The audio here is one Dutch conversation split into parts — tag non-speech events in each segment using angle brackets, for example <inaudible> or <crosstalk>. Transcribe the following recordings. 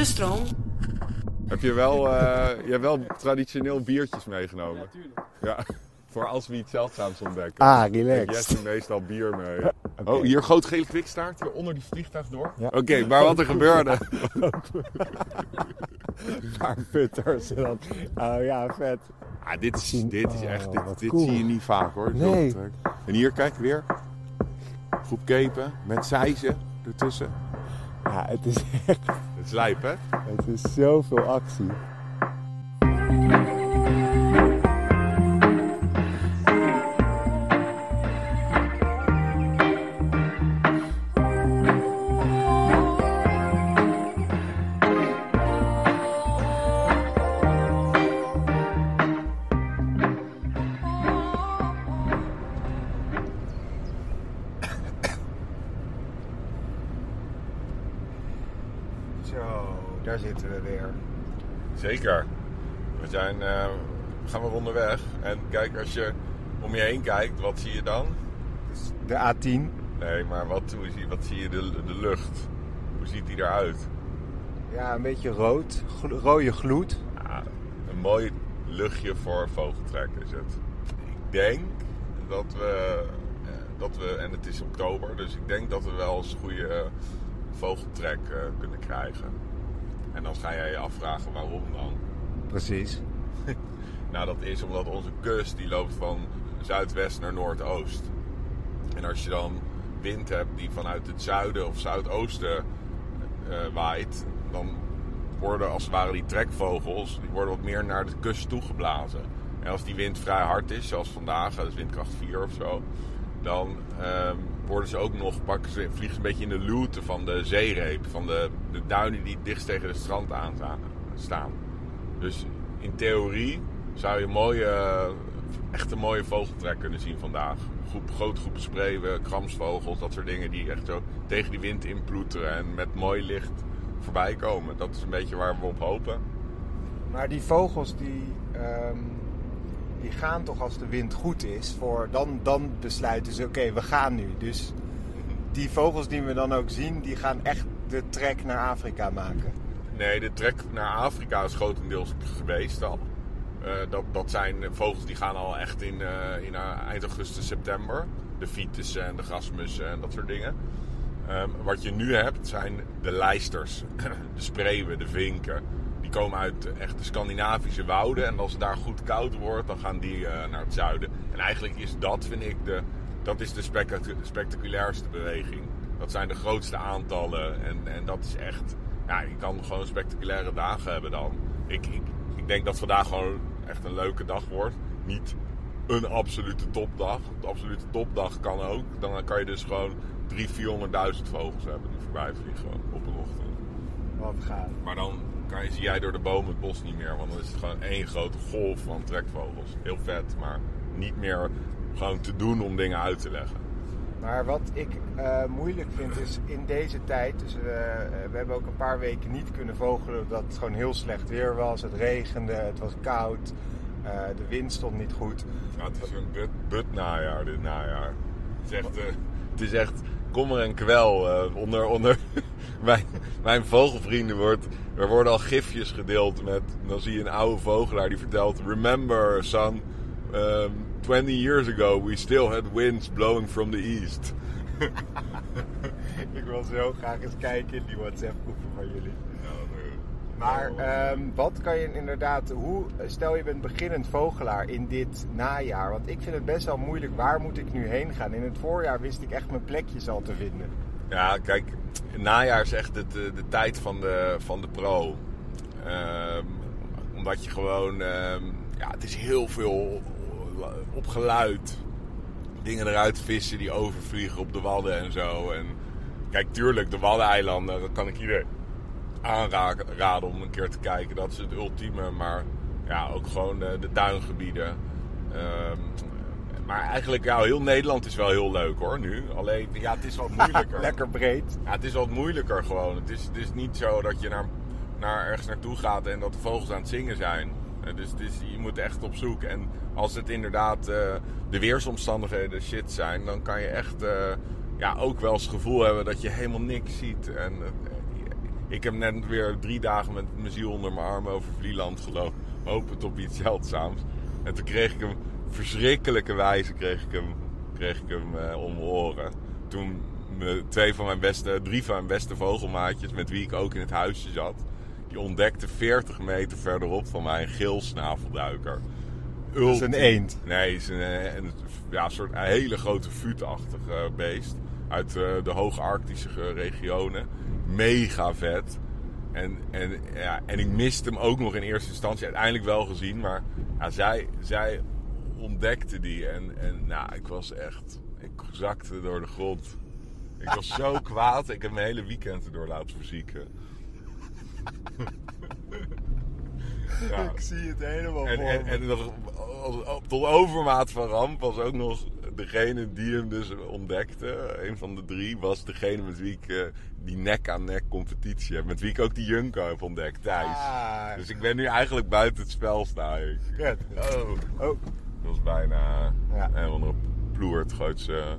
De stroom. Heb je wel, eh, je hebt wel traditioneel biertjes meegenomen? tuurlijk. Ja, <laughs> voor als we iets zeldzaams ontdekken. Ah, Heeft relaxed. Jesse meestal bier mee. Oh, hier groot gele kwikstaart, hier onder die vliegtuig door. Ja. Oké, maar wat er gebeurde. <laughs> Een paar putters. dan- Oh ja, vet. Ah, dit is, dit is Oh, echt, dit, wat dit cool. zie je niet vaak hoor. Nee. En hier, kijk weer. Groep kepen met zeizen ertussen. Ja, het is echt, Het is lijp hè? het is zoveel actie. Zo, daar zitten we weer. Zeker. We zijn, eh, gaan weer onderweg. En kijk, als je om je heen kijkt, wat zie je dan? De A10. Nee, maar wat, hoe zie, wat zie je de, de lucht? Hoe ziet die eruit? Ja, een beetje rood. rode gloed. Ja, een mooi luchtje voor vogeltrek is het. Ik denk dat we, eh, dat we, en het is oktober, dus ik denk dat we wel eens goede vogeltrek eh, kunnen krijgen. En dan ga jij je afvragen waarom dan. Precies. <laughs> Nou, dat is omdat onze kust die loopt van zuidwest naar noordoost. En als je dan wind hebt die vanuit het zuiden of zuidoosten eh, waait, dan worden als het ware die trekvogels die worden wat meer naar de kust toegeblazen. En als die wind vrij hard is, zoals vandaag, dat is windkracht 4 of zo, dan ehm, worden ze ook nog, pakken ze, vliegen ze een beetje in de luwte van de zeereep, van de, de duinen die dichtst tegen het strand aan staan. Dus in theorie zou je mooie, echt een mooie vogeltrek kunnen zien vandaag. Groep, grote groepen spreeuwen, kramsvogels, dat soort dingen die echt zo tegen die wind inploeteren en met mooi licht voorbij komen. Dat is een beetje waar we op hopen. Maar die vogels die, ehm, die gaan toch als de wind goed is. Voor, dan, dan besluiten ze, oké, we gaan nu. Dus die vogels die we dan ook zien, die gaan echt de trek naar Afrika maken. Nee, de trek naar Afrika is grotendeels geweest al. Eh, dat, dat zijn vogels die gaan al echt in, eh, in eh, eind augustus, september. De fietsen en de grasmussen en dat soort dingen. Ehm, wat je nu hebt zijn de lijsters, <clears throat> de spreeuwen, de vinken. Die komen uit echt de Scandinavische wouden. En als het daar goed koud wordt, dan gaan die eh, naar het zuiden. En eigenlijk is dat, vind ik, de, dat is de spectacu- spectaculairste beweging. Dat zijn de grootste aantallen. En, en dat is echt... Ja, je kan gewoon spectaculaire dagen hebben dan. Ik, ik, ik denk dat vandaag gewoon echt een leuke dag wordt. Niet een absolute topdag. De absolute topdag kan ook. Dan kan je dus gewoon 300.000, 400.000 vogels hebben die voorbij vliegen op een ochtend. Wat gaaf. Maar dan kan je, zie jij door de bomen het bos niet meer. Want dan is het gewoon één grote golf van trekvogels. Heel vet, maar niet meer gewoon te doen om dingen uit te leggen. Maar wat ik eh, moeilijk vind is in deze tijd, dus we, eh, we hebben ook een paar weken niet kunnen vogelen omdat het gewoon heel slecht weer was. Het regende, het was koud, eh, de wind stond niet goed. Ja, het is een but, but najaar dit najaar. Het is echt, eh, het is echt kommer en kwel. eh, onder onder <laughs> mijn, mijn vogelvrienden wordt, er worden al gifjes gedeeld met... Dan zie je een oude vogelaar die vertelt... Remember son, um, 20 years ago we still had winds blowing from the east. <laughs> ik wil zo graag eens kijken in die WhatsApp groepen van jullie. Maar ehm, wat kan je inderdaad, hoe, stel je bent beginnend vogelaar in dit najaar. Want ik vind het best wel moeilijk, waar moet ik nu heen gaan? In het voorjaar wist ik echt mijn plekjes al te vinden. Ja, kijk, najaar is echt eh, de tijd van de, van de pro. Ehm, omdat je gewoon, ehm, ja, het is heel veel op geluid. Dingen eruit vissen die overvliegen op de wadden en zo. En kijk, tuurlijk, de Waddeneilanden, dat kan ik iedereen aanraden om een keer te kijken. Dat is het ultieme, maar ja, ook gewoon de, de duingebieden. Ehm, maar eigenlijk, ja, heel Nederland is wel heel leuk hoor, nu. Alleen, ja, het is wat moeilijker. <laughs> Lekker breed. Ja, het is wat moeilijker gewoon. Het is, het is niet zo dat je naar, naar ergens naartoe gaat en dat de vogels aan het zingen zijn. Eh, Dus, dus je moet echt op zoek. En als het inderdaad eh, de weersomstandigheden shit zijn, dan kan je echt eh, ja, ook wel eens het gevoel hebben dat je helemaal niks ziet. En Ik heb net weer drie dagen met mijn ziel onder mijn arm over Vlieland gelopen. Hopend op iets zeldzaams. En toen kreeg ik hem, verschrikkelijke wijze kreeg ik hem, kreeg ik hem eh, om mijn oren. Toen me, twee van mijn beste, drie van mijn beste vogelmaatjes, met wie ik ook in het huisje zat, die ontdekten 40 meter verderop van mij een geelsnavelduiker. Dat is een eend. Nee, het is een, eh, een, ja, een soort een hele grote vuutachtig eh, beest. Uit eh, de hoge Arctische regionen. Mega vet. En, en, ja, en ik miste hem ook nog in eerste instantie. Uiteindelijk wel gezien. Maar ja, zij, zij ontdekte die. En, en nou, ik was echt... Ik zakte door de grond. Ik was zo <laughs> kwaad. Ik heb mijn hele weekend erdoor laten verzieken. <laughs> Ja. Ik zie het helemaal En, voor en, me. en nog, als- tot overmaat van ramp was ook nog degene die hem dus ontdekte, een van de drie, was degene met wie ik eh, die nek-aan-nek competitie heb. Met wie ik ook die Junko heb ontdekt, Thijs. Ah, Dus ik ben nu eigenlijk buiten het spel sta ik. Oh, <laughs> Oh, dat was bijna Ja. een andere ploert grootse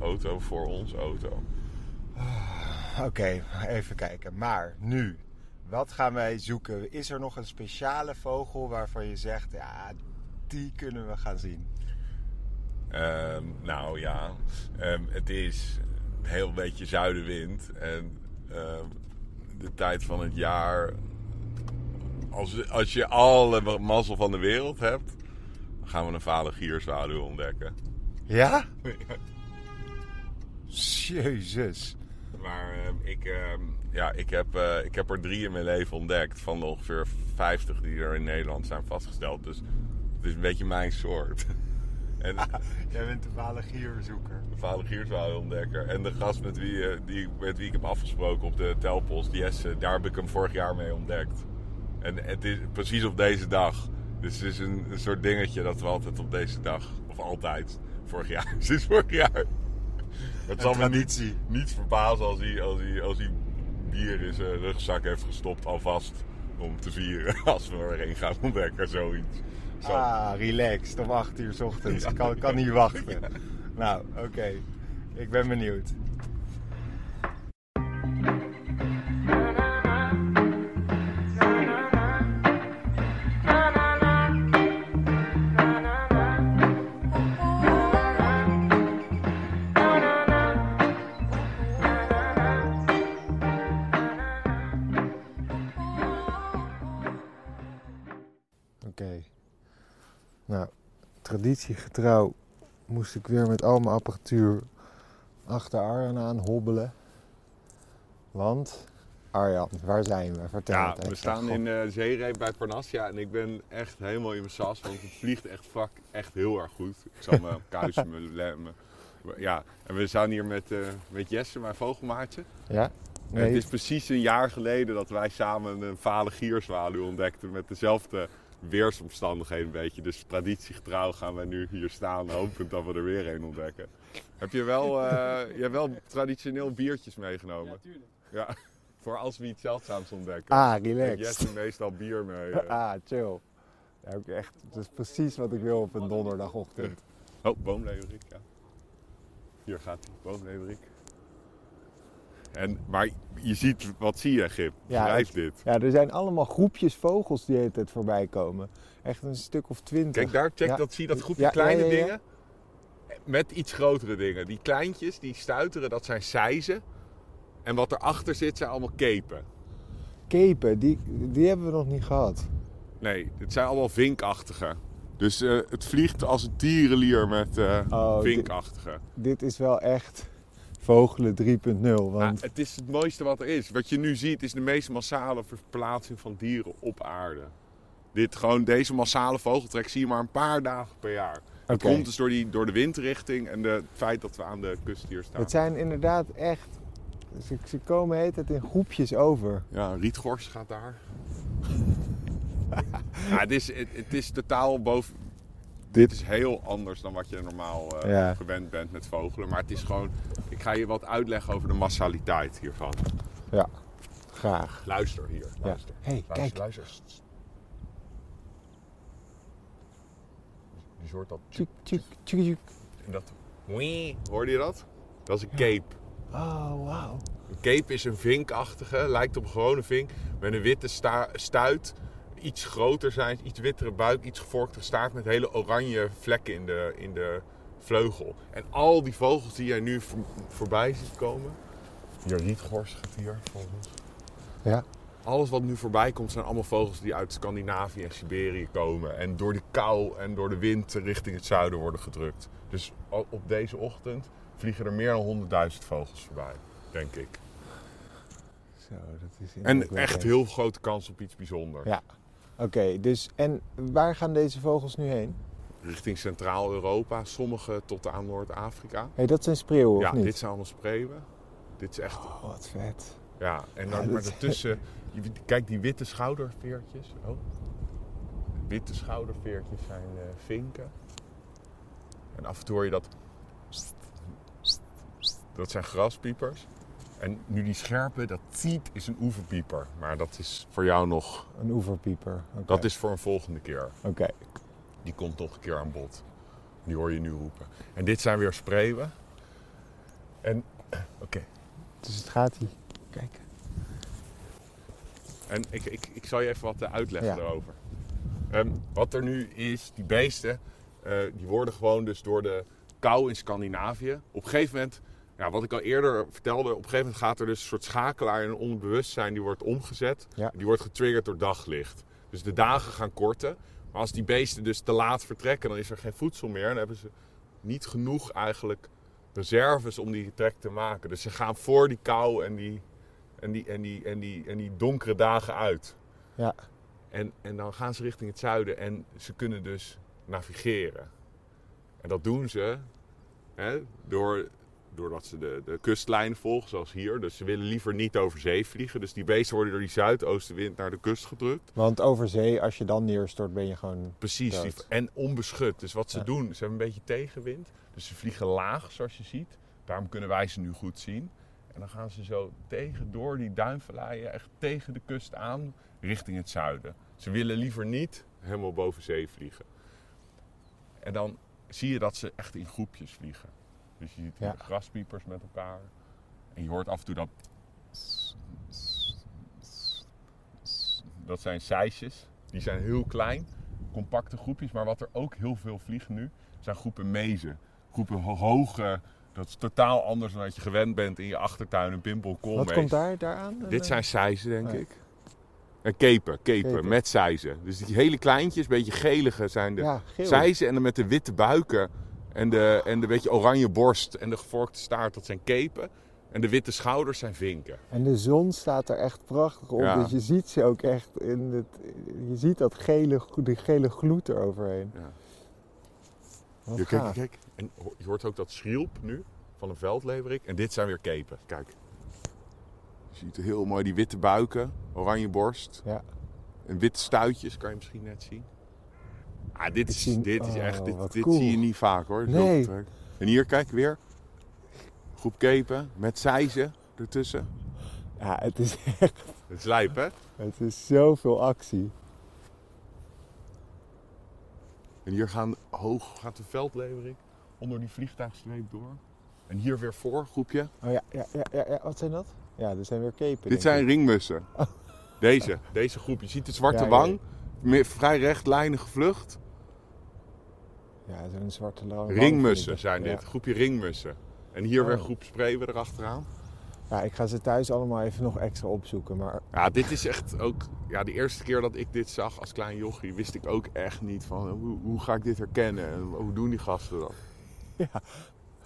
auto voor ons auto. oké, even kijken. Maar nu, wat gaan wij zoeken? Is er nog een speciale vogel waarvan je zegt, ja, die kunnen we gaan zien? Ehm, nou ja, ehm, het is een heel beetje zuidenwind. En ehm, de tijd van het jaar. Als, als je alle mazzel van de wereld hebt, gaan we een vale gierzwaluw ontdekken. <laughs> Ja? Jezus. Maar ehm, ik, ehm, ja, ik, heb, eh, ik heb er drie in mijn leven ontdekt. Van de ongeveer 50 die er in Nederland zijn vastgesteld. Dus het is een beetje mijn soort. <laughs> En, <laughs> Jij bent de vale gierzoeker. de ontdekker. En de gast met wie, eh, die, met wie ik heb afgesproken op de telpost, Jesse, daar heb ik hem vorig jaar mee ontdekt. En het is precies op deze dag. Dus het is een, een soort dingetje dat we altijd op deze dag, of altijd, vorig jaar, <laughs> sinds vorig jaar. Het zal me niet, niet verbazen als hij, als, hij, als hij bier in zijn rugzak heeft gestopt alvast om te vieren. <laughs> Als we er een gaan ontdekken, zoiets. Zo. Ah, relaxed. Om 8 uur 's ochtends. Ik kan, kan niet wachten. <laughs> Nou, oké. Ik ben benieuwd. Traditiegetrouw moest ik weer met al mijn apparatuur achter Arjan aan hobbelen. Want, Arjan, waar zijn we? Vertel Ja, het we staan God. in de zeereep bij Parnassia en ik ben echt helemaal in mijn sas, want het vliegt echt, fuck, echt heel erg goed. Ik zal me <laughs> kuisen, mijn lemmen. Ja, en we staan hier met, eh, met Jesse, mijn vogelmaatje. Ja? Nee. Het is precies een jaar geleden dat wij samen een vale gierzwaluw ontdekten met dezelfde weersomstandigheden een beetje. Dus traditiegetrouw gaan wij nu hier staan, hopend dat we er weer een ontdekken. Heb je wel, eh, je hebt wel traditioneel biertjes meegenomen? Ja, tuurlijk. Ja, voor als we iets zeldzaams ontdekken. Ah, Heeft relaxed. Jesse meestal bier mee. eh. <laughs> Ah, chill. Ja, ook echt, dat is precies wat ik wil op een donderdagochtend. Oh, boomleeuwerik, ja. Hier gaat hij, boomleeuwerik. En, maar je ziet, wat zie je, Gip? Ja, Schrijf het- dit. Ja, er zijn allemaal groepjes vogels die tijd voorbij komen. Echt een stuk of twintig. Kijk daar, check Ja. dat, zie je dat groepje Ja, kleine ja, ja, ja. dingen? Met iets grotere dingen. Die kleintjes, die stuiteren, dat zijn seizen. En wat erachter zit, zijn allemaal kepen. Kepen, die, die hebben we nog niet gehad. Nee, het zijn allemaal vinkachtige. Dus eh, het vliegt als een tierenlier met Oh, dit- vinkachtige. Dit is wel echt vogelen 3.0. Want Ja, het is het mooiste wat er is. Wat je nu ziet is de meest massale verplaatsing van dieren op aarde. Dit, gewoon, deze massale vogeltrek zie je maar een paar dagen per jaar. Oké. komt dus door, die, door de windrichting en de, het feit dat we aan de kust hier staan. het zijn inderdaad echt... Ze, ze komen heet het in groepjes over. Ja, Rietgors gaat daar. <laughs> ja, het, is, het, het is totaal boven... Dit is heel anders dan wat je normaal Ja. gewend bent met vogelen. Maar het is gewoon... Ik ga je wat uitleggen over de massaliteit hiervan. Ja, graag. Luister hier. Ja. Luister. hey, Luister, kijk. luister. Je hoort dat... Tjuk, tjuk, tjuk, tjuk. dat Hoorde je dat? Dat is een cape. Oh, wauw. Een cape is een vinkachtige, lijkt op een gewone vink. Met een witte sta- stuit. Iets groter zijn, iets wittere buik, iets gevorkte staart met hele oranje vlekken in de, in de vleugel. En al die vogels die jij nu voor- voorbij ziet komen. Hier, rietgors gaat hier volgens. Ja. Alles wat nu voorbij komt zijn allemaal vogels die uit Scandinavië en Siberië komen. En door de kou en door de wind richting het zuiden worden gedrukt. Dus op deze ochtend vliegen er meer dan 100.000 vogels voorbij, denk ik. Zo, dat is En echt heel grote kans op iets bijzonders. Ja. Oké, dus en waar gaan deze vogels nu heen? Richting Centraal-Europa, sommige tot aan Noord-Afrika. Hé, dat zijn spreeuwen, Ja, of niet? dit zijn allemaal spreeuwen. Dit is echt, Oh, wat vet. ja. En Ja, dan, maar daartussen, kijk die witte schouderveertjes. Oh. Witte schouderveertjes zijn eh, vinken. En af en toe hoor je dat. Dat zijn graspiepers. En nu die scherpe, dat ziet is een oeverpieper. Maar dat is voor jou nog. Een oeverpieper. Dat is voor een volgende keer. Oké. Die komt nog een keer aan bod. Die hoor je nu roepen. En dit zijn weer spreeuwen. En, <clears throat> oké. Dus het gaat hier. Kijk. En ik, ik, ik zal je even wat eh, uitleggen Ja. daarover. Ehm, wat er nu is, die beesten, eh, die worden gewoon dus door de kou in Scandinavië. Op een gegeven moment, ja, wat ik al eerder vertelde, op een gegeven moment gaat er dus een soort schakelaar in een onderbewustzijn, die wordt omgezet. Ja. Die wordt getriggerd door daglicht. Dus de dagen gaan korten. Maar als die beesten dus te laat vertrekken, dan is er geen voedsel meer. En dan hebben ze niet genoeg eigenlijk reserves om die trek te maken. Dus ze gaan voor die kou en die, en die, en die, en die, en die donkere dagen uit. Ja. En, en dan gaan ze richting het zuiden en ze kunnen dus navigeren. En dat doen ze hè, door, doordat ze de, de kustlijn volgen, zoals hier. Dus ze willen liever niet over zee vliegen. Dus die beesten worden door die zuidoostenwind naar de kust gedrukt. Want over zee, als je dan neerstort, ben je gewoon... Precies. die- en onbeschut. Dus wat ze Ja. doen, ze hebben een beetje tegenwind. Dus ze vliegen laag, zoals je ziet. Daarom kunnen wij ze nu goed zien. En dan gaan ze zo tegen, door die duinvalleien, echt tegen de kust aan, richting het zuiden. Ze willen liever niet helemaal boven zee vliegen. En dan zie je dat ze echt in groepjes vliegen. Dus je ziet hier Ja. graspiepers met elkaar. En je hoort af en toe dat... Dat zijn seisjes. Die zijn heel klein, compacte groepjes. Maar wat er ook heel veel vliegen nu, zijn groepen mezen. Groepen ho- hoge, dat is totaal anders dan dat je gewend bent in je achtertuin, een pimpel, Wat komt daar, daar aan? Dit zijn seizen, denk Oh ja. ik. En kepen, kepen, Kepen. met seizen. Dus die hele kleintjes, beetje gelige zijn de Ja, seizen. En dan met de witte buiken en de, en de beetje oranje borst en de gevorkte staart, dat zijn kepen. En de witte schouders zijn vinken. En de zon staat er echt prachtig op. Ja. Dus je ziet ze ook echt in het... Je ziet dat gele, die gele gloed eroverheen. Ja. Wat kijk, kijk. En je hoort ook dat schrielp nu van een veldleverik. En dit zijn weer kepen. Kijk. Je ziet heel mooi die witte buiken, oranje borst. Ja. En witte stuitjes kan je misschien net zien. Ah, dit is, zie- dit is oh, echt, dit, wat dit cool. zie je niet vaak hoor. Nee. En hier kijk weer. Groep kepen met seizen ertussen. Ja, het is echt... Het is lijp hè? Het is zoveel actie. En hier gaan hoog gaat de veldleverik onder die vliegtuigstreep door. En hier weer voor, groepje. Oh ja, ja, ja, ja, ja. wat zijn dat? Ja, er zijn weer kepen. Dit zijn ik. ringmussen. Deze, deze groep. Je ziet de zwarte Ja, wang. Vrij rechtlijnige vlucht. Ja, zo'n zwarte wang Ringmussen zijn dit. Ja. Groepje ringmussen. En hier weer Oh. een groep spreeuwen erachteraan. Ja, ik ga ze thuis allemaal even nog extra opzoeken. Maar Ja, dit is echt ook... Ja, de eerste keer dat ik dit zag als klein jochie... wist ik ook echt niet van... Hoe, hoe ga ik dit herkennen? En hoe doen die gasten dat? Ja.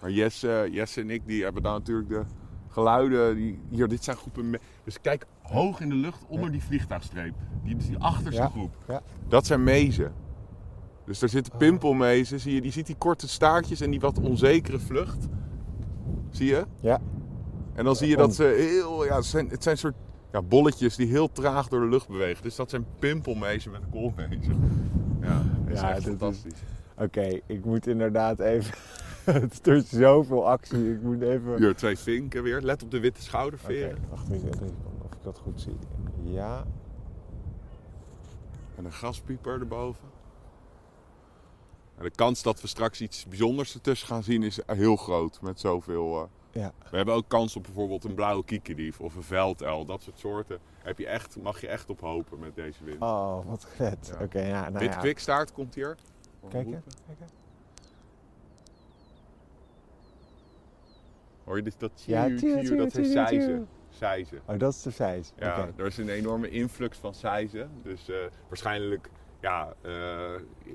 Maar Jesse, Jesse en ik die hebben dan natuurlijk de geluiden... Die, hier, dit zijn groepen... Dus kijk, hoog in de lucht onder die vliegtuigstreep. Die, die achterste Ja. groep. Ja. Dat zijn mezen. Dus daar zitten pimpelmezen. Zie je, die ziet die korte staartjes en die wat onzekere vlucht. Zie je? ja, En dan zie je dat ze heel... Ja, het zijn, het zijn soort ja, bolletjes die heel traag door de lucht bewegen. Dus dat zijn pimpelmezen met een koolmezen. Ja, dat is Ja, echt is- fantastisch. oké. ik moet inderdaad even... het <laughs> is zoveel actie. Ik moet even... Hier twee vinken weer. Let op de witte Oké, schouderveren. wacht even even of ik dat goed zie. Ja, En een gaspieper erboven. De kans dat we straks iets bijzonders ertussen gaan zien is heel groot. Met zoveel... eh, Ja. We hebben ook kans op bijvoorbeeld een blauwe kiekendief of een velduil. Dat soort soorten heb je echt, mag je echt op hopen met deze wind. Oh, wat vet. Ja. Oké, ja, nou Wit ja. kwikstaart komt hier. Kijken, kijken. Hoor je dit? Dat dat zijn tjiu, seizen. Seizen. Oh, dat is de size. Ja, er is een enorme influx van seizen. Dus eh, waarschijnlijk ja, eh,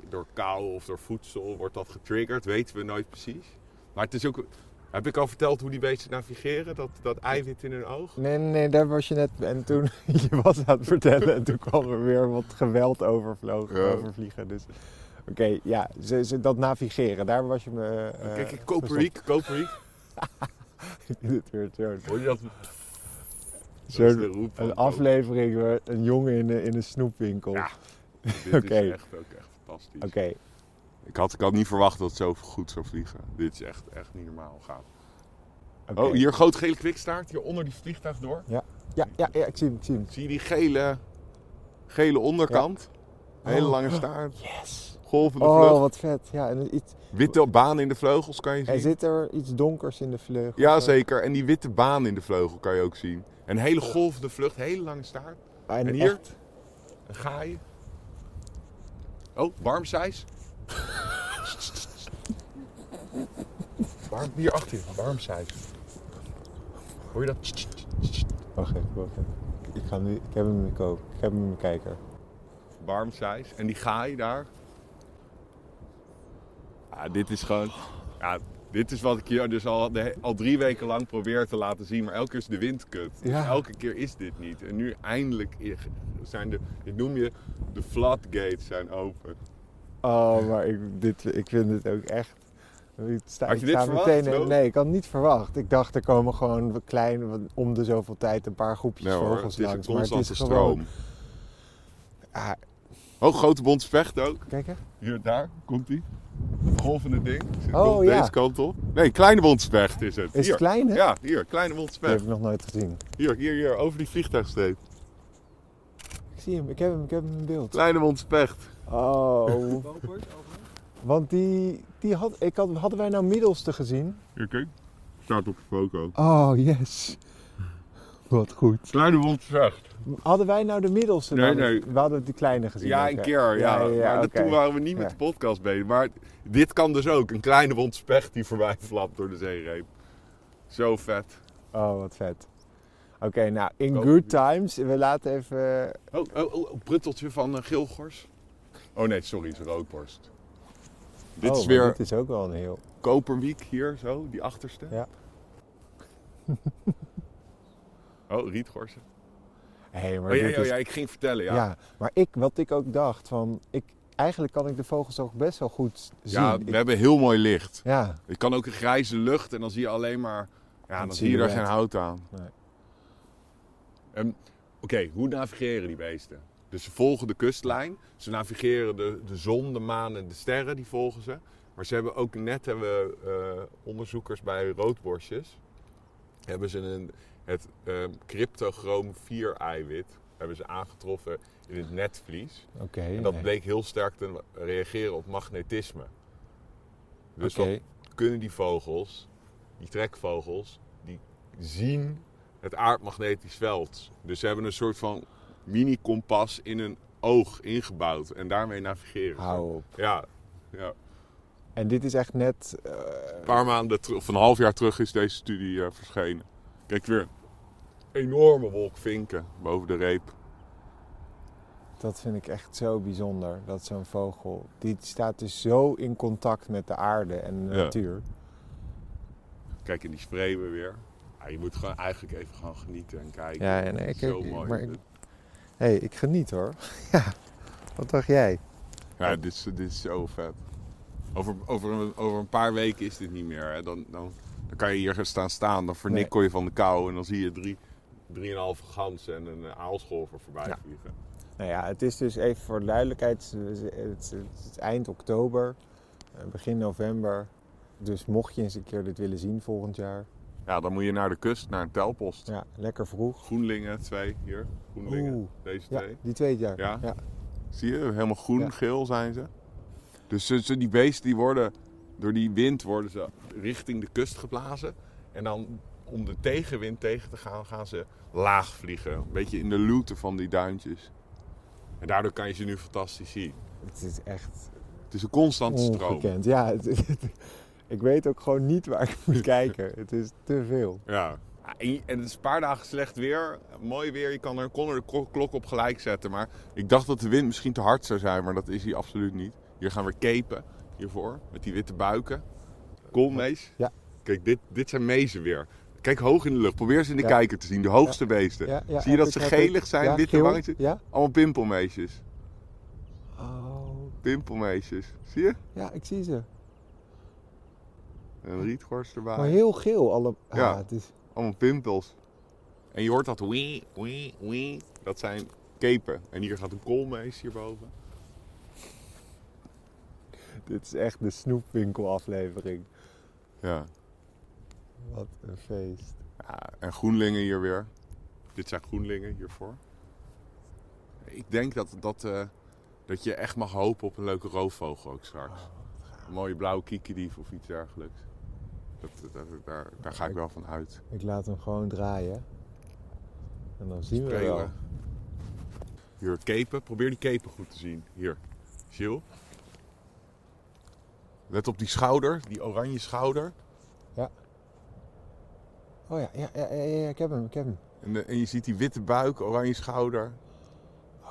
door kou of door voedsel wordt dat getriggerd. Weten we nooit precies. Maar het is ook... Heb ik al verteld hoe die beesten navigeren? Dat, dat eiwit in hun oog? Nee, nee, daar was je net. En toen <laughs> je was aan het vertellen en toen kwam er weer wat geweld overvlogen, Ja. overvliegen. Dus, oké, ja, ze, ze, dat navigeren, daar was je me. eh, Kijk, kijk, Koperiek, Koperiek. Dit werd zo- Hoor je dat? Een aflevering een jongen in, een- in een snoepwinkel. Ja. Dit Oké. is echt ook echt fantastisch. Oké, Ik, had, ik had niet verwacht dat het zo goed zou vliegen. Dit is echt, echt niet normaal gaaf. oké. Oh, hier groot gele kwikstaart, hier onder die vliegtuig door. Ja, ja, ja, ik zie hem, ik zie hem. Zie je die gele, gele onderkant? Een hele Oh. lange staart. Yes! Golvende Oh, vlucht. wat vet. Ja, en iets, Witte baan in de vleugels kan je zien. er zit er iets donkers in de vleugel. Ja, zeker. En die witte baan in de vleugel kan je ook zien. Een hele golvende vlucht, hele lange staart. Ah, En, En hier? echt- Een gaai. Oh, warmseis. Warm, hier achter je, warmseis. Hoor je dat? Wacht even, wacht even. Ik, ga nu, ik heb hem in mijn koop. Ik heb hem in mijn kijker. Warmseis. En die gaai daar. Ja, dit is gewoon... Ja, dit is wat ik je dus al, de- al drie weken lang probeer te laten zien. Maar elke keer is de wind kut. Dus Ja. elke keer is dit niet. En nu eindelijk zijn de... Dit noem je... De floodgates zijn open. Oh, maar ik, dit, ik vind het ook echt... Ik sta, Had je ik dit verwacht, meteen? Nee, ik had het niet verwacht. Ik dacht, er komen gewoon klein, om de zoveel tijd een paar groepjes Nee hoor, vogels het is een. Maar het constante is gewoon... stroom. Ah, Oh, grote bont specht ook. kijk hè. Hier, daar, komt hij. Het golvende ding. Zit Oh, ja. deze kant op. Nee, kleine bondspecht is het. Is het hier. klein hè? Ja, hier, kleine Die bondspecht. heb ik nog nooit gezien. Hier, hier, hier, over die vliegtuigstreep. Ik zie hem, ik heb hem, ik heb hem in beeld. Kleine bondspecht. Oh. Want die, die had, ik had, hadden wij nou middelste gezien? Hier, kijk. Staat op de foto. Oh, yes. Wat goed. Kleine bondspecht. Hadden wij nou de middelste Nee, nee. We hadden die kleine gezien. Ja, een keer, ja. maar toen waren we niet met de podcast bezig. Maar dit kan dus ook. Een kleine bondspecht die voorbij flapt door de zeereep. Zo vet. Oh, wat vet. Oké, nou, in Oh. good times. We laten even... Oh, oh, oh, een prutteltje van uh, Gilgors. Oh nee, sorry, het is roodborst. Dit Oh, is maar weer Dit is ook wel een heel... Koperwiek hier, zo, die achterste. Ja. <laughs> oh, rietgorsen. Hé, maar Oh, ja, dit ja, is... ja, ik ging vertellen, ja. Ja. maar ik, wat ik ook dacht, van... Ik, eigenlijk kan ik de vogels ook best wel goed zien. Ja, Ik- we hebben heel mooi licht. ja. Je kan ook een grijze lucht en dan zie je alleen maar... Ja, dan zie je er silhouet. geen hout aan. Nee. Ehm, Oké, hoe navigeren die beesten? Dus ze volgen de kustlijn. Ze navigeren de, de zon, de maan en de sterren, die volgen ze. Maar ze hebben ook net, hebben we, eh, onderzoekers bij roodborstjes, hebben ze een, het ehm cryptochroom 4 eiwit hebben ze aangetroffen in het netvlies. Oké. En dat nee. bleek heel sterk te reageren op magnetisme. Dus wat kunnen die vogels, die trekvogels, die zien het aardmagnetisch veld. Dus ze hebben een soort van mini-kompas in een oog ingebouwd en daarmee navigeren. Hou op. Ja, ja. En dit is echt net... eh, Een paar maanden terug, of een half jaar terug is deze studie eh, verschenen. Kijk weer, enorme wolk vinken boven de reep. Dat vind ik echt zo bijzonder. Dat zo'n vogel... Die staat dus zo in contact met de aarde en de Ja. natuur. Kijk, en die spreeuwen weer. Ja, je moet gewoon eigenlijk even gaan genieten en kijken. Ja, en ik, Zo ik- mooi. maar ik, hey, ik geniet hoor. <laughs> ja, wat dacht jij? Ja, dit is, dit is zo vet. Over, over, een, over een paar weken is dit niet meer. Hè. Dan, dan, dan kan je hier staan staan, dan vernikkel je van de kou en dan zie je drie, drieënhalve ganzen en een aalscholver voorbij Ja. vliegen. Nou ja, het is dus even voor de duidelijkheid. Het eind oktober, eh, begin november. Dus mocht je eens een keer dit willen zien volgend jaar. Ja, dan moet je naar de kust, naar een telpost. Ja, lekker vroeg. Groenlingen, twee hier. Groenlingen, Oeh. deze Ja, twee. die twee jaar. Ja? ja. Zie je, helemaal groen, geel zijn ze. Dus die beesten die worden, door die wind worden ze richting de kust geblazen. En dan om de tegenwind tegen te gaan, gaan ze laag vliegen. Een beetje in de looten van die duintjes. En daardoor kan je ze nu fantastisch zien. Het is echt Het is een constante stroom. ongekend. Ja, het- het- ik weet ook gewoon niet waar ik moet <laughs> kijken. Het is te veel. Ja. En het is een paar dagen slecht weer. Mooi weer. Je kan er, kon er de klo- klok op gelijk zetten. Maar ik dacht dat de wind misschien te hard zou zijn. Maar dat is hij absoluut niet. Hier gaan we capen. Hiervoor. Met die witte buiken. Koolmees. Ja. Kijk, dit, dit zijn mezen weer. Kijk hoog in de lucht. Probeer ze in de Ja. kijker te zien. De hoogste beesten. Ja, ja, Zie je dat ze gelig zijn? witte geel? wangetjes? Allemaal pimpelmeesjes. Oh, Pimpelmeesjes. Zie je? ja, ik zie ze. En een rietgors erbij. Maar heel geel. Alle... Ah, Ja. het is... Allemaal pimpels. En je hoort dat wee, wee, wee. Dat zijn kepen. En hier gaat een koolmees hierboven. Dit is echt de snoepwinkelaflevering. Ja. Wat een feest. ja. En groenlingen hier weer. Dit zijn groenlingen hiervoor. Ik denk dat, dat, eh, dat je echt mag hopen op een leuke roofvogel ook straks. Een mooie blauwe kiekendief of iets dergelijks. Dat, dat- daar, daar ga ik wel van uit. Ik laat hem gewoon draaien. En dan zien we wel. Hier, kepen. Probeer die kepen goed te zien. Hier. Gilles. Let op die schouder, die oranje schouder. Oh ja, ja, ja, ja, ja, ik heb hem, ik heb hem. En, de- en je ziet die witte buik, oranje schouder.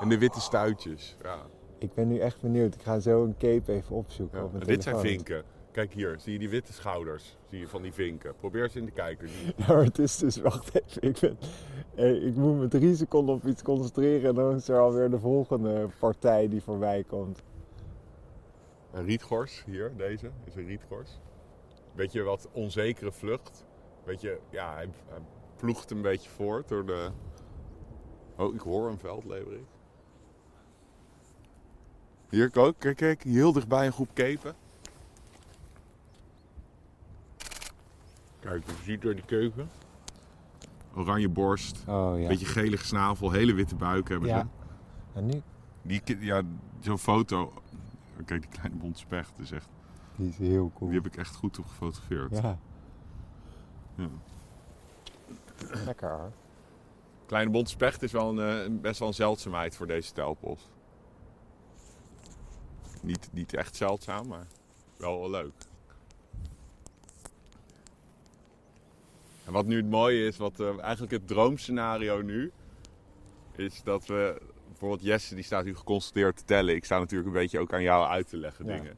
En de witte stuitjes. Ja. Ik ben nu echt benieuwd. Ik ga zo een cape even opzoeken Ja. op mijn En dit zijn vinken. Kijk hier, zie je die witte schouders? Zie je van die vinken? Probeer ze in de kijker. Die- Ja, maar het is dus, wacht even, ik, ben, eh, ik moet me drie seconden op iets concentreren en dan is er alweer de volgende partij die voorbij komt. Een rietgors, hier, deze is een rietgors. Beetje wat onzekere vlucht. Beetje, ja, hij, hij ploegt een beetje voort door de... Oh, ik hoor een veldleverik. Hier, kijk, kijk, kijk, heel dichtbij een groep kepen. Kijk, je ziet door die keuken. Oranje borst, Oh ja. beetje gelig snavel, hele witte buik hebben ze. ja. En nu, Die, ja, zo'n foto. Kijk, die kleine bont specht is echt. die is heel cool. Die heb ik echt goed op gefotografeerd. Ja, Ja. lekker hoor. Kleine bont specht is wel een, eh, best wel een zeldzaamheid voor deze telpos. Niet, niet echt zeldzaam, maar wel wel leuk. En wat nu het mooie is, wat eh, eigenlijk het droomscenario nu, is dat we bijvoorbeeld Jesse die staat nu geconstateerd te tellen. Ik sta natuurlijk een beetje ook aan jou uit te leggen Ja. dingen.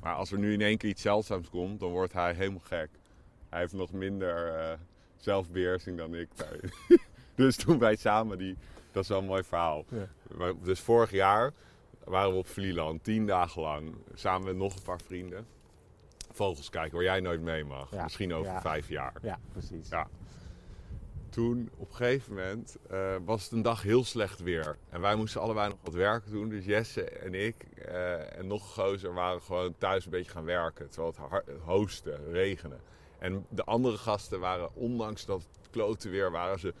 Maar als er nu in één keer iets zeldzaams komt, dan wordt hij helemaal gek. Hij heeft nog minder eh, zelfbeheersing dan ik. <laughs> dus toen wij samen die, dat is wel een mooi verhaal. Ja. Dus vorig jaar waren we op Vlieland, tien dagen lang, samen met nog een paar vrienden. Vogels kijken waar jij nooit mee mag. Ja. Misschien over vijf jaar. Ja, precies. Ja. Toen op een gegeven moment eh, was het een dag heel slecht weer. En wij moesten allebei nog wat werk doen. Dus Jesse en ik eh, en nog een gozer waren gewoon thuis een beetje gaan werken. Terwijl het har- hoosten, regenen. En de andere gasten waren, ondanks dat het klote weer, waren ze,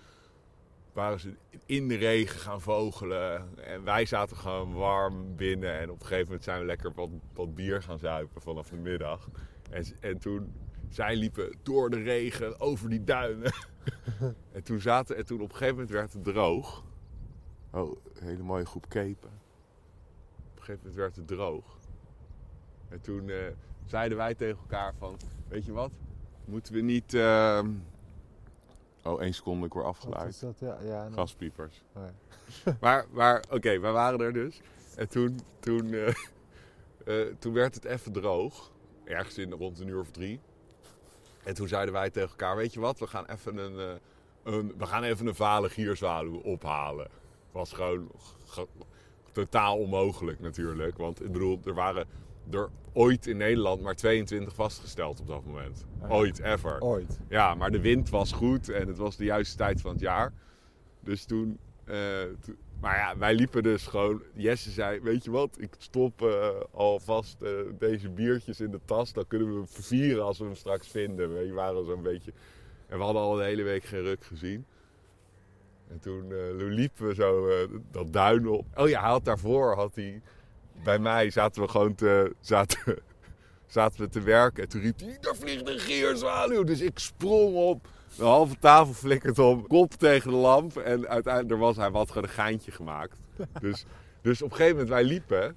waren ze in de regen gaan vogelen. En wij zaten gewoon warm binnen. En op een gegeven moment zijn we lekker wat, wat bier gaan zuipen vanaf de middag. En, en toen, zij liepen door de regen over die duinen. <laughs> <laughs> en, toen zaten, en toen op een gegeven moment werd het droog. Oh, een hele mooie groep kepen. Op een gegeven moment werd het droog. En toen eh, zeiden wij tegen elkaar van, weet je wat? Moeten we niet... ehm, Oh, één seconde, ik word Wat afgeleid. is dat? Ja, ja, nee. Gaspiepers. Oh. <laughs> Maar, maar oké, we waren er dus. En toen, toen, eh, <laughs> eh, toen werd het even droog. Ergens in rond een uur of drie. En toen zeiden wij tegen elkaar, weet je wat, we gaan even een, eh, een, we gaan even een vale gierzwaluw ophalen. Was gewoon ge- totaal onmogelijk natuurlijk. Want ik bedoel, er waren er ooit in Nederland maar 22 vastgesteld op dat moment. Ah ja. Ooit, ever. Ooit. Ja, maar de wind was goed en het was de juiste tijd van het jaar. Dus toen, eh, maar ja, wij liepen dus gewoon. Jesse zei: Weet je wat, ik stop eh, alvast eh, deze biertjes in de tas. Dan kunnen we hem vervieren als we hem straks vinden. We waren zo'n beetje. En we hadden al een hele week geen ruk gezien. En toen, eh, liepen we zo dat duin op. Oh ja, hij daarvoor had hij. Bij mij zaten we gewoon te. Zaten, <laughs> zaten we te werken. En toen riep hij, daar vliegt een gierzwaluw. Dus ik sprong op. De halve tafel flikkert om. Kop tegen de lamp. En uiteindelijk er was hij wat gewoon een geintje gemaakt. <laughs> Dus, dus op een gegeven moment wij liepen.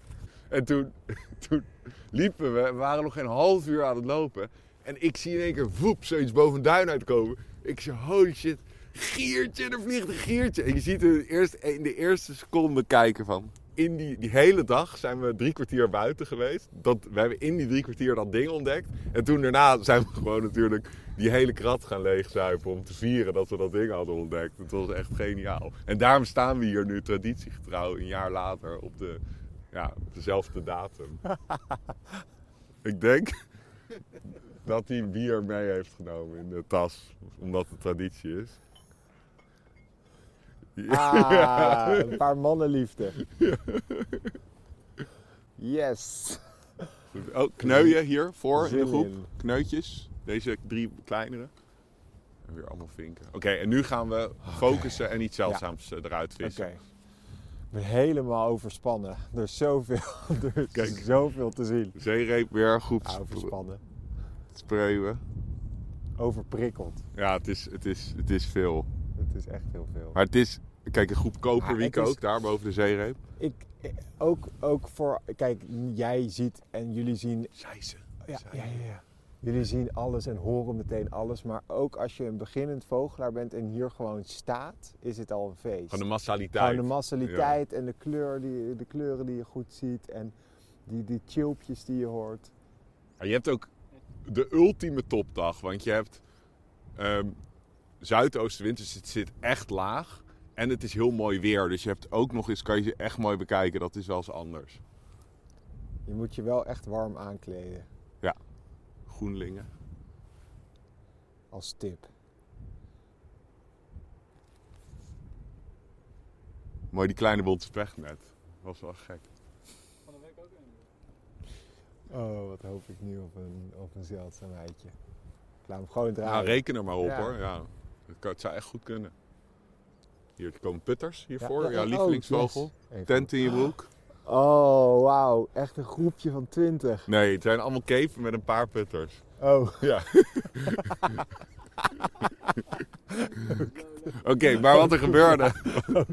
En toen, <laughs> toen liepen we. We waren nog geen half uur aan het lopen. En ik zie in één keer voep, zoiets boven een duin uitkomen. Ik zeg, holy shit, giertje, er vliegt een giertje. En je ziet in de eerste, in de eerste seconde kijken van... In die, die hele dag zijn we drie kwartier buiten geweest. Dat, we hebben in die drie kwartier dat ding ontdekt. En toen daarna zijn we <laughs> gewoon natuurlijk die hele krat gaan leegzuipen... om te vieren dat we dat ding hadden ontdekt. Het was echt geniaal. En daarom staan we hier nu traditiegetrouw een jaar later op, de, ja, op dezelfde datum. <laughs> Ik denk dat hij bier mee heeft genomen in de tas, omdat het traditie is. Ah, <laughs> een paar mannenliefde. Yes. Oh, kneuien hier voor in de groep. in. Kneutjes. Deze drie kleinere. En weer allemaal vinken. Oké, en nu gaan we focussen en iets zeldzaams eh, eruit Oké. vissen. Ik ben helemaal overspannen. Er is zoveel, <laughs> er is Kijk. zoveel te zien. Zeereep weer, groep Ah, overspannen. spreeuwen. Overprikkeld. Ja, het is, het, is, het is veel. Het is echt heel veel. Maar het is, kijk, een Maar het is- ook, daar boven de zeereep. Ik, ook, ook voor, kijk, jij ziet en jullie zien Zij ze. Ja, ja, ja, ja. Jullie zien alles en horen meteen alles. Maar ook als je een beginnend vogelaar bent en hier gewoon staat, is het al een feest. Van de massaliteit. Gewoon de massaliteit en de, kleur die, de kleuren die je goed ziet. En die, die chilpjes die je hoort. Ja, je hebt ook de ultieme topdag, want je hebt ehm zuidoostenwind, dus het zit echt laag. En het is heel mooi weer, dus je hebt ook nog eens, kan je ze echt mooi bekijken, dat is wel eens anders. Je moet je wel echt warm aankleden. Groenlingen. Als tip. Mooi die kleine bonte specht net. Was wel gek. Oh, wat hoop ik nu op een, op een zeldzaamheidje. Ik laat hem gewoon draaien. Nou, reken er maar op Ja. hoor. Ja. Het, kan, het zou echt goed kunnen. Hier komen putters hiervoor. Ja, oh, lievelingsvogel. yes. Tent in je broek. Oh, wauw. Echt een groepje van twintig. Nee, het zijn allemaal keven met een paar putters. Oh, <laughs> Ja. Oké, maar wat er gebeurde. een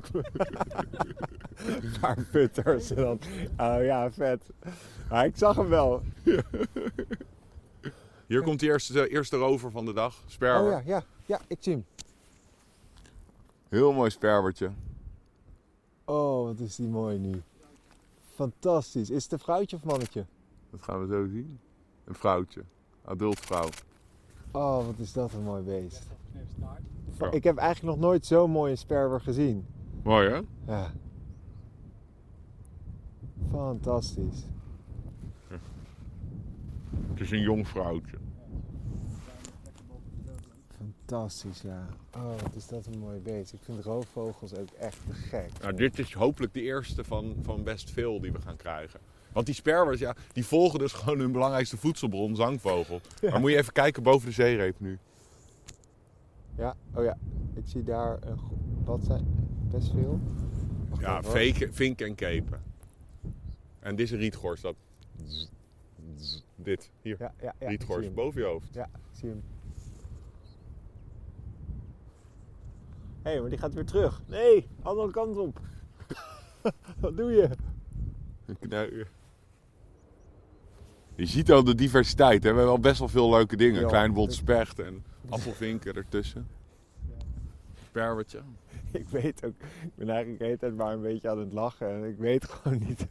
<laughs> paar putters. En dan, oh ja, vet. Maar ik zag hem wel. <laughs> Hier komt de eerste, eerste rover van de dag. Sperwer. Oh ja, ja. Ja, ik zie hem. Heel mooi sperwertje. Oh, wat is die mooi nu. Fantastisch. Is het een vrouwtje of mannetje? Dat gaan we zo zien. Een vrouwtje. Adult vrouw. Oh, wat is dat een mooi beest. Ja. Ik heb eigenlijk nog nooit zo'n mooie sperwer gezien. Mooi hè? Ja. Fantastisch. Het is een jong vrouwtje. Fantastisch, ja. Oh, wat is dat een mooi beest. Ik vind roofvogels ook echt te gek. Nou, dit is hopelijk de eerste van, van best veel die we gaan krijgen. Want die sperwers, ja, die volgen dus gewoon hun belangrijkste voedselbron, zangvogel. <laughs> Maar moet je even kijken boven de zeereep nu. Ja, oh ja. Ik zie daar een... Wat zijn? Best veel. Wacht Ja, veken, vinken en kepen. En dit is een rietgors, dat... Dit, hier. Ja, ja, ja. rietgors, boven je hoofd. Ja, ik zie hem. Hé, hey, maar die gaat weer terug. Nee, andere kant op. <laughs> Wat doe je? Een kneuier. Je ziet al de diversiteit. Hè? We hebben al best wel veel leuke dingen. Ja. Klein bont specht en appelvinken ertussen. Sperwertje. <laughs> Ik weet ook, ik ben eigenlijk de hele tijd maar een beetje aan het lachen en ik weet gewoon niet.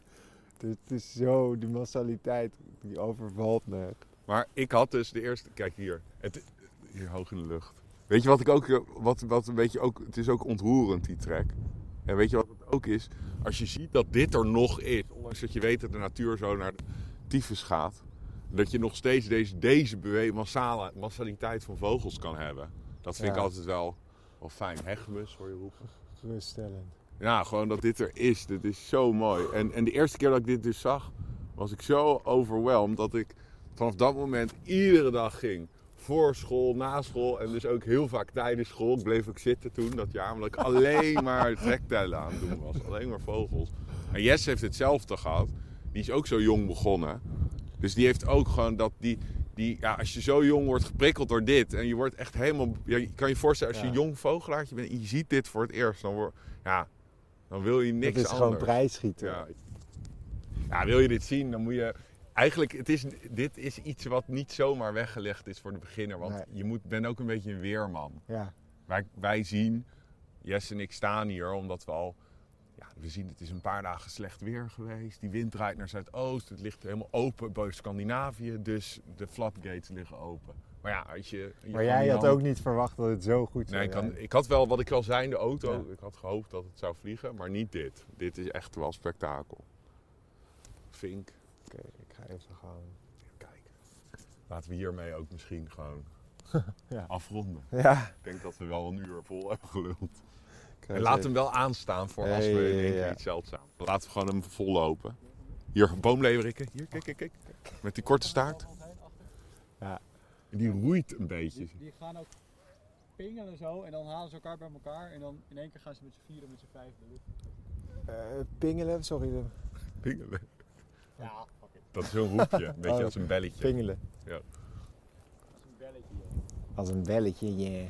Het is zo, die massaliteit, die overvalt me. Maar ik had dus de eerste... Kijk hier. Het, hier hoog in de lucht. Weet je wat ik ook... Wat, wat een beetje ook... Het is ook ontroerend, die trek. En weet je wat het ook is? Als je ziet dat dit er nog is. Ondanks dat je weet dat de natuur zo naar de tyfus gaat. Dat je nog steeds deze, deze massale, massaliteit van vogels kan hebben. Dat vind ik altijd wel, wel fijn. Heggemus hoor je roepen. Geruststellend. Ja, gewoon dat dit er is. Dit is zo mooi. En, en de eerste keer dat ik dit dus zag, was ik zo overweldigd dat ik vanaf dat moment iedere dag ging. Voor school, na school en dus ook heel vaak tijdens school. Ik bleef ook zitten toen dat jaar, omdat ik alleen <laughs> maar trektellen aan het doen was. Alleen maar vogels. En Jess heeft hetzelfde gehad. Die is ook zo jong begonnen. Dus die heeft ook gewoon dat die, die ja, als je zo jong wordt geprikkeld door dit en je wordt echt helemaal, ja, je kan je voorstellen als je Ja. een jong vogelaartje bent en je ziet dit voor het eerst, dan word, ja, dan wil je niks dat is anders. gewoon prijsschieten. Ja. ja, wil je dit zien, dan moet je. Eigenlijk, het is, dit is iets wat niet zomaar weggelegd is voor de beginner. Want Nee. je moet, bent ook een beetje een weerman. Ja. Wij, wij zien, Jess en ik staan hier omdat we al. Ja, we zien het is een paar dagen slecht weer geweest. Die wind draait naar Zuidoost. Het ligt helemaal open boven Scandinavië. Dus de flapgates liggen open. Maar ja, als je. je Maar jij had hand- ook niet verwacht dat het zo goed zou Nee, ik, zijn. kan, ik had wel, wat ik al zei in de auto, Ja. ik had gehoopt dat het zou vliegen, maar niet dit. Dit is echt wel spektakel. Vink, Oké, ik ga even gewoon... kijk. Laten we hiermee ook misschien gewoon <laughs> Ja. afronden. Ja. Ik denk dat we wel een uur vol hebben geluld. ik En laat hem wel aanstaan voor als we in één keer iets zeldzaam. Laten we gewoon hem vol lopen. Hier, boomleverikken. Hier, kijk, kijk, kijk. Met die korte staart. Ja. Die roeit een beetje. Die, die gaan ook pingelen zo en dan halen ze elkaar bij elkaar en dan in één keer gaan ze met z'n vieren, met z'n vijf de lucht. Eh, pingelen, sorry. de- <laughs> Pingelen. Ja, fuck it. Dat is zo'n roepje. Een <laughs> beetje Oh, als een belletje. Pingelen. Ja. Is een belletje. joh. Als een belletje, yeah.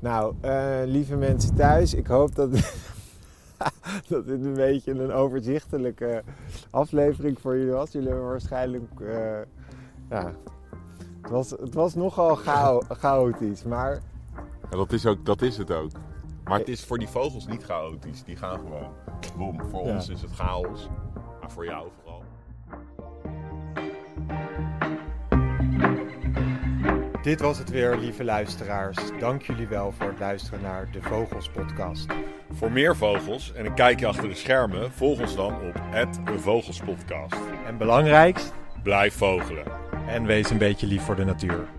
Nou, eh, lieve mensen thuis, ik hoop dat, <laughs> dat dit een beetje een overzichtelijke aflevering voor jullie was. Jullie hebben waarschijnlijk, eh, ja, het was, het was nogal chao- chaotisch, maar Ja, dat, is ook, dat is het ook. Maar het is voor die vogels niet chaotisch. Die gaan gewoon. Boom. Voor Ja. ons is het chaos. Maar voor jou vooral. Dit was het weer, lieve luisteraars. Dank jullie wel voor het luisteren naar de Vogels Podcast. Voor meer vogels en een kijkje achter de schermen, volg ons dan op Vogelspodcast. En belangrijkst, Blijf vogelen. En wees een beetje lief voor de natuur.